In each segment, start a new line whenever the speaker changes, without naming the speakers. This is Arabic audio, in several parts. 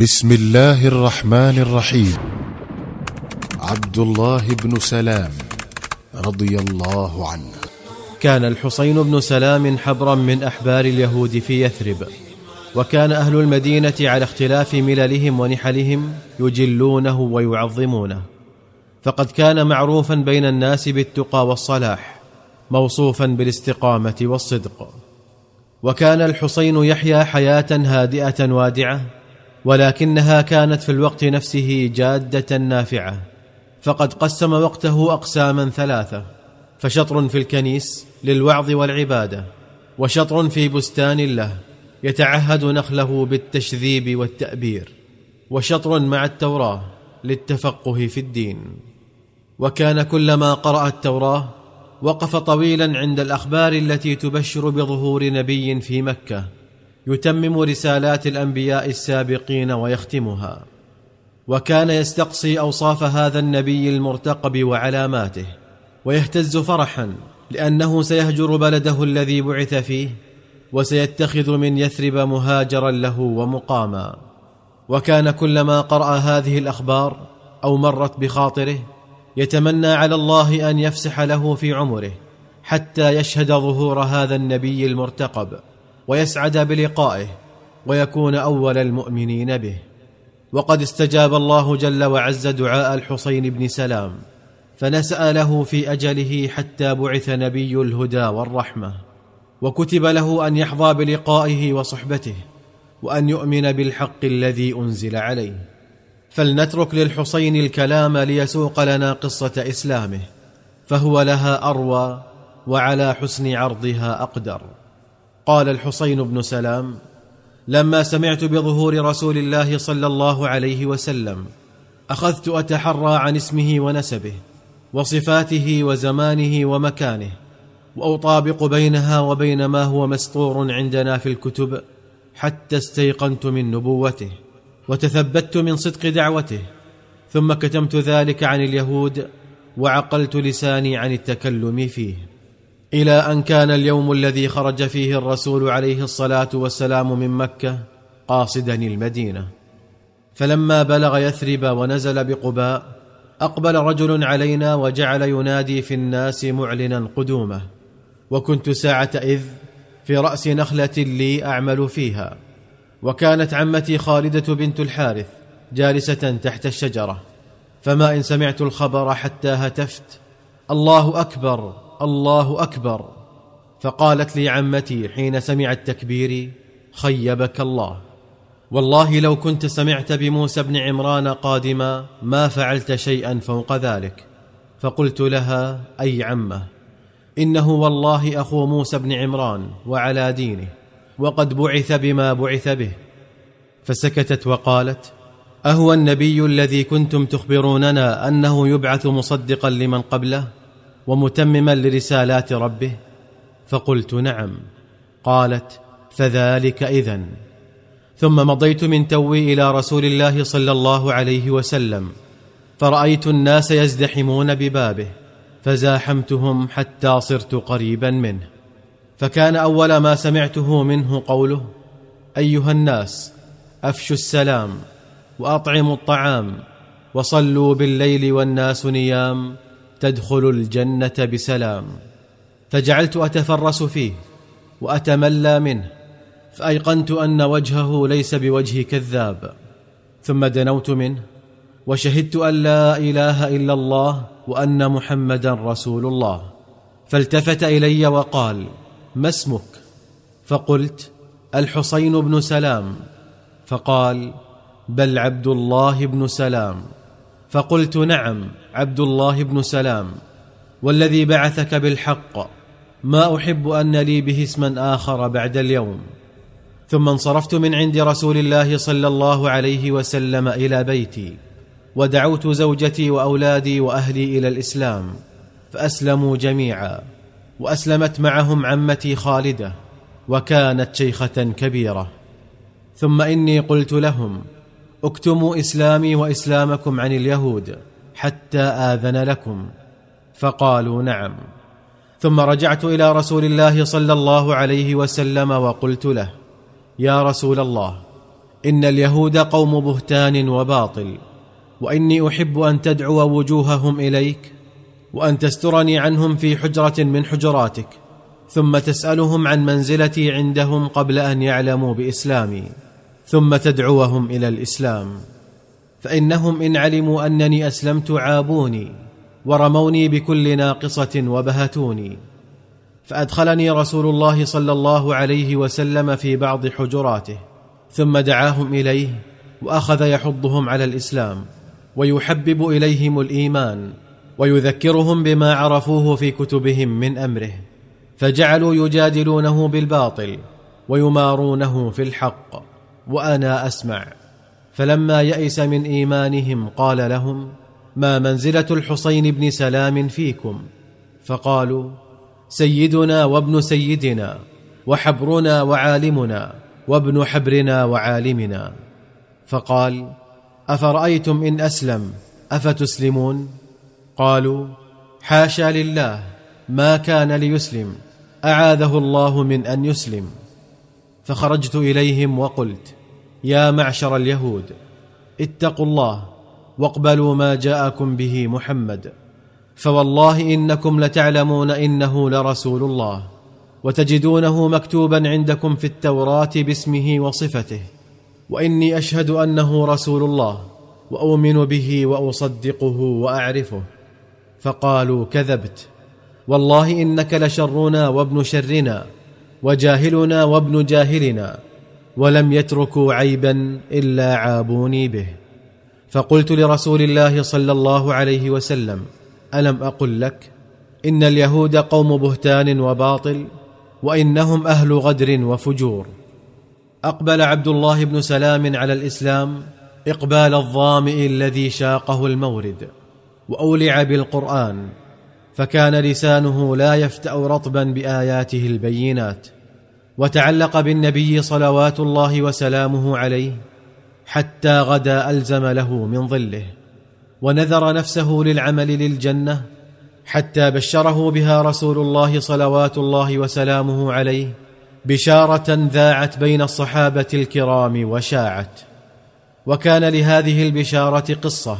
بسم الله الرحمن الرحيم عبد الله بن سلام رضي الله عنه
كان الحسين بن سلام حبرا من أحبار اليهود في يثرب وكان أهل المدينة على اختلاف مللهم ونحلهم يجلونه ويعظمونه. فقد كان معروفا بين الناس بالتقى والصلاح موصوفا بالاستقامة والصدق. وكان الحسين يحيا حياة هادئة وادعة ولكنها كانت في الوقت نفسه جادة نافعة فقد قسم وقته أقساما ثلاثة فشطر في الكنيس للوعظ والعبادة وشطر في بستان له يتعهد نخله بالتشذيب والتأبير وشطر مع التوراة للتفقه في الدين. وكان كلما قرأ التوراة وقف طويلا عند الأخبار التي تبشر بظهور نبي في مكة يتمم رسالات الأنبياء السابقين ويختمها. وكان يستقصي أوصاف هذا النبي المرتقب وعلاماته ويهتز فرحا لأنه سيهجر بلده الذي بعث فيه وسيتخذ من يثرب مهاجرا له ومقاما. وكان كلما قرأ هذه الأخبار أو مرت بخاطره يتمنى على الله أن يفسح له في عمره حتى يشهد ظهور هذا النبي المرتقب. ويسعد بلقائه ويكون أول المؤمنين به. وقد استجاب الله جل وعز دعاء الحسين بن سلام فنسأ له في أجله حتى بعث نبي الهدى والرحمة. وكتب له أن يحظى بلقائه وصحبته وأن يؤمن بالحق الذي أنزل عليه. فلنترك للحسين الكلام ليسوق لنا قصة إسلامه فهو لها أروى وعلى حسن عرضها أقدر. قال الحسين بن سلام لما سمعت بظهور رسول الله صلى الله عليه وسلم أخذت أتحرى عن اسمه ونسبه وصفاته وزمانه ومكانه وأطابق بينها وبين ما هو مسطور عندنا في الكتب حتى استيقنت من نبوته وتثبت من صدق دعوته ثم كتمت ذلك عن اليهود وعقلت لساني عن التكلم فيه. إلى أن كان اليوم الذي خرج فيه الرسول عليه الصلاة والسلام من مكة قاصدا المدينة. فلما بلغ يثرب ونزل بقباء أقبل رجل علينا وجعل ينادي في الناس معلنا قدومه. وكنت ساعة إذ في رأس نخلة لي أعمل فيها. وكانت عمتي خالدة بنت الحارث جالسة تحت الشجرة. فما إن سمعت الخبر حتى هتفت الله أكبر. الله أكبر. فقالت لي عمتي حين سمعت تكبيري خيبك الله. والله لو كنت سمعت بموسى بن عمران قادما ما فعلت شيئا فوق ذلك. فقلت لها أي عمة؟ إنه والله أخو موسى بن عمران وعلى دينه وقد بعث بما بعث به. فسكتت وقالت أهو النبي الذي كنتم تخبروننا أنه يبعث مصدقا لمن قبله؟ ومتمما لرسالات ربه فقلت نعم. قالت فذلك إذن. ثم مضيت من توي إلى رسول الله صلى الله عليه وسلم فرأيت الناس يزدحمون ببابه فزاحمتهم حتى صرت قريبا منه. فكان أول ما سمعته منه قوله أيها الناس أفشوا السلام وأطعموا الطعام وصلوا بالليل والناس نيام. تدخل الجنة بسلام. فجعلت أتفرس فيه وأتملى منه فأيقنت أن وجهه ليس بوجه كذاب. ثم دنوت منه وشهدت أن لا إله إلا الله وأن محمدا رسول الله. فالتفت إلي وقال ما اسمك؟ فقلت الحسين بن سلام. فقال بل عبد الله بن سلام. فقلت نعم عبد الله بن سلام والذي بعثك بالحق ما أحب أن لي به اسما آخر بعد اليوم. ثم انصرفت من عند رسول الله صلى الله عليه وسلم إلى بيتي ودعوت زوجتي وأولادي وأهلي إلى الإسلام فأسلموا جميعا وأسلمت معهم عمتي خالدة وكانت شيخة كبيرة. ثم إني قلت لهم اكتموا إسلامي وإسلامكم عن اليهود حتى آذن لكم. فقالوا نعم. ثم رجعت إلى رسول الله صلى الله عليه وسلم وقلت له يا رسول الله إن اليهود قوم بهتان وباطل وإني أحب أن تدعو وجوههم إليك وأن تسترني عنهم في حجرة من حجراتك ثم تسألهم عن منزلتي عندهم قبل أن يعلموا بإسلامي. ثم تدعوهم إلى الإسلام. فإنهم إن علموا أنني أسلمت عابوني ورموني بكل ناقصة وبهتوني. فأدخلني رسول الله صلى الله عليه وسلم في بعض حجراته ثم دعاهم إليه وأخذ يحضهم على الإسلام ويحبب إليهم الإيمان ويذكرهم بما عرفوه في كتبهم من أمره. فجعلوا يجادلونه بالباطل ويمارونه في الحق. وأنا أسمع. فلما يئس من إيمانهم قال لهم ما منزلة الحسين بن سلام فيكم؟ فقالوا سيدنا وابن سيدنا وحبرنا وعالمنا وابن حبرنا وعالمنا. فقال أفرأيتم إن أسلم؟ أفتسلمون؟ قالوا حاشا لله ما كان ليسلم أعاذه الله من أن يسلم. فخرجت إليهم وقلت يا معشر اليهود اتقوا الله واقبلوا ما جاءكم به محمد. فوالله إنكم لتعلمون إنه لرسول الله وتجدونه مكتوبا عندكم في التوراة باسمه وصفته. وإني أشهد أنه رسول الله وأؤمن به وأصدقه وأعرفه. فقالوا كذبت والله إنك لشرنا وابن شرنا وجاهلنا وابن جاهلنا. ولم يتركوا عيبا إلا عابوني به. فقلت لرسول الله صلى الله عليه وسلم ألم أقل لك؟ إن اليهود قوم بهتان وباطل وإنهم أهل غدر وفجور. أقبل عبد الله بن سلام على الإسلام إقبال الظامئ الذي شاقه المورد وأولع بالقرآن فكان لسانه لا يفتأ رطبا بآياته البينات. وتعلق بالنبي صلوات الله وسلامه عليه حتى غدا ألزم له من ظله ونذر نفسه للعمل للجنة حتى بشره بها رسول الله صلوات الله وسلامه عليه بشارة ذاعت بين الصحابة الكرام وشاعت. وكان لهذه البشارة قصة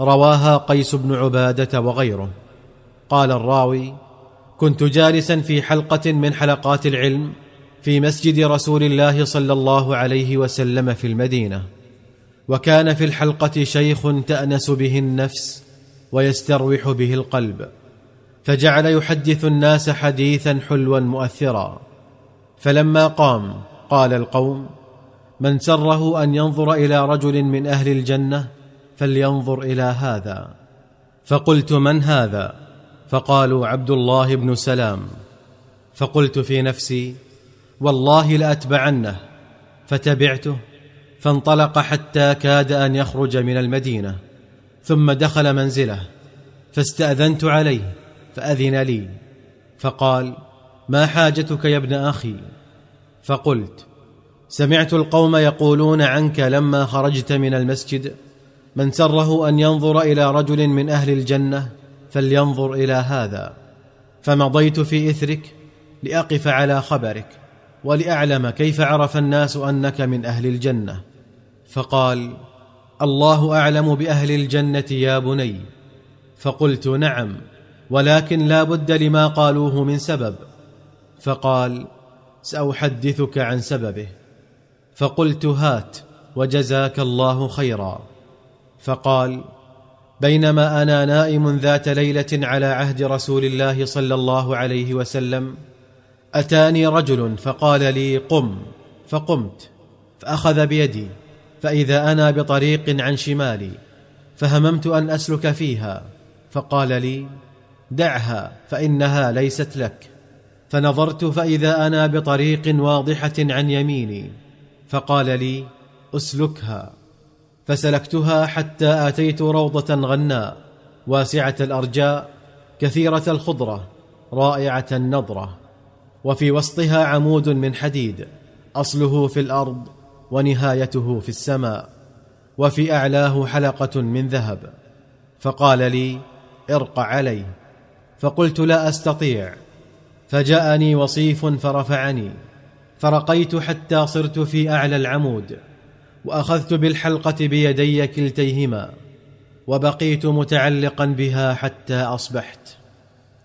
رواها قيس بن عبادة وغيره. قال الراوي كنت جالسا في حلقة من حلقات العلم في مسجد رسول الله صلى الله عليه وسلم في المدينة وكان في الحلقة شيخ تأنس به النفس ويستروح به القلب فجعل يحدث الناس حديثا حلوا مؤثرا. فلما قام قال القوم من سره أن ينظر إلى رجل من أهل الجنة فلينظر إلى هذا. فقلت من هذا؟ فقالوا عبد الله بن سلام. فقلت في نفسي والله لأتبعنه. فتبعته فانطلق حتى كاد أن يخرج من المدينة ثم دخل منزله فاستأذنت عليه فأذن لي فقال ما حاجتك يا ابن أخي؟ فقلت سمعت القوم يقولون عنك لما خرجت من المسجد من سره أن ينظر إلى رجل من أهل الجنة فلينظر إلى هذا فمضيت في إثرك لأقف على خبرك. ولأعلم كيف عرف الناس أنك من أهل الجنة. فقال الله أعلم بأهل الجنة يا بني. فقلت نعم ولكن لا بد لما قالوه من سبب. فقال سأحدثك عن سببه. فقلت هات وجزاك الله خيرا. فقال بينما أنا نائم ذات ليلة على عهد رسول الله صلى الله عليه وسلم أتاني رجل فقال لي قم فقمت فأخذ بيدي فإذا أنا بطريق عن شمالي فهممت أن أسلك فيها فقال لي دعها فإنها ليست لك فنظرت فإذا أنا بطريق واضحة عن يميني فقال لي أسلكها فسلكتها حتى آتيت روضة غناء واسعة الأرجاء كثيرة الخضرة رائعة النضرة. وفي وسطها عمود من حديد أصله في الأرض ونهايته في السماء وفي أعلاه حلقة من ذهب. فقال لي ارق عليه. فقلت لا أستطيع. فجاءني وصيف فرفعني. فرقيت حتى صرت في أعلى العمود وأخذت بالحلقة بيدي كلتيهما وبقيت متعلقا بها حتى أصبحت.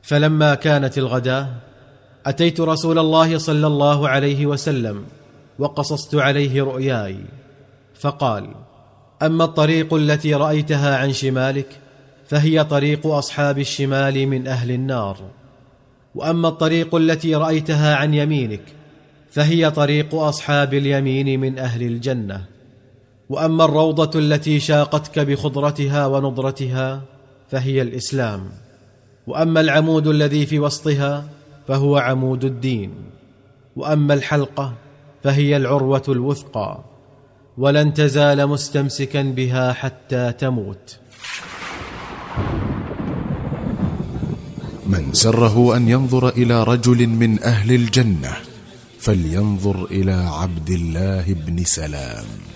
فلما كانت الغداة أتيت رسول الله صلى الله عليه وسلم وقصصت عليه رؤياي. فقال أما الطريق التي رأيتها عن شمالك فهي طريق أصحاب الشمال من أهل النار. وأما الطريق التي رأيتها عن يمينك فهي طريق أصحاب اليمين من أهل الجنة. وأما الروضة التي شاقتك بخضرتها ونضرتها فهي الإسلام. وأما العمود الذي في وسطها فهو عمود الدين وأما الحلقة فهي العروة الوثقى ولن تزال مستمسكا بها حتى تموت.
من سره أن ينظر إلى رجل من أهل الجنة فلينظر إلى عبد الله بن سلام.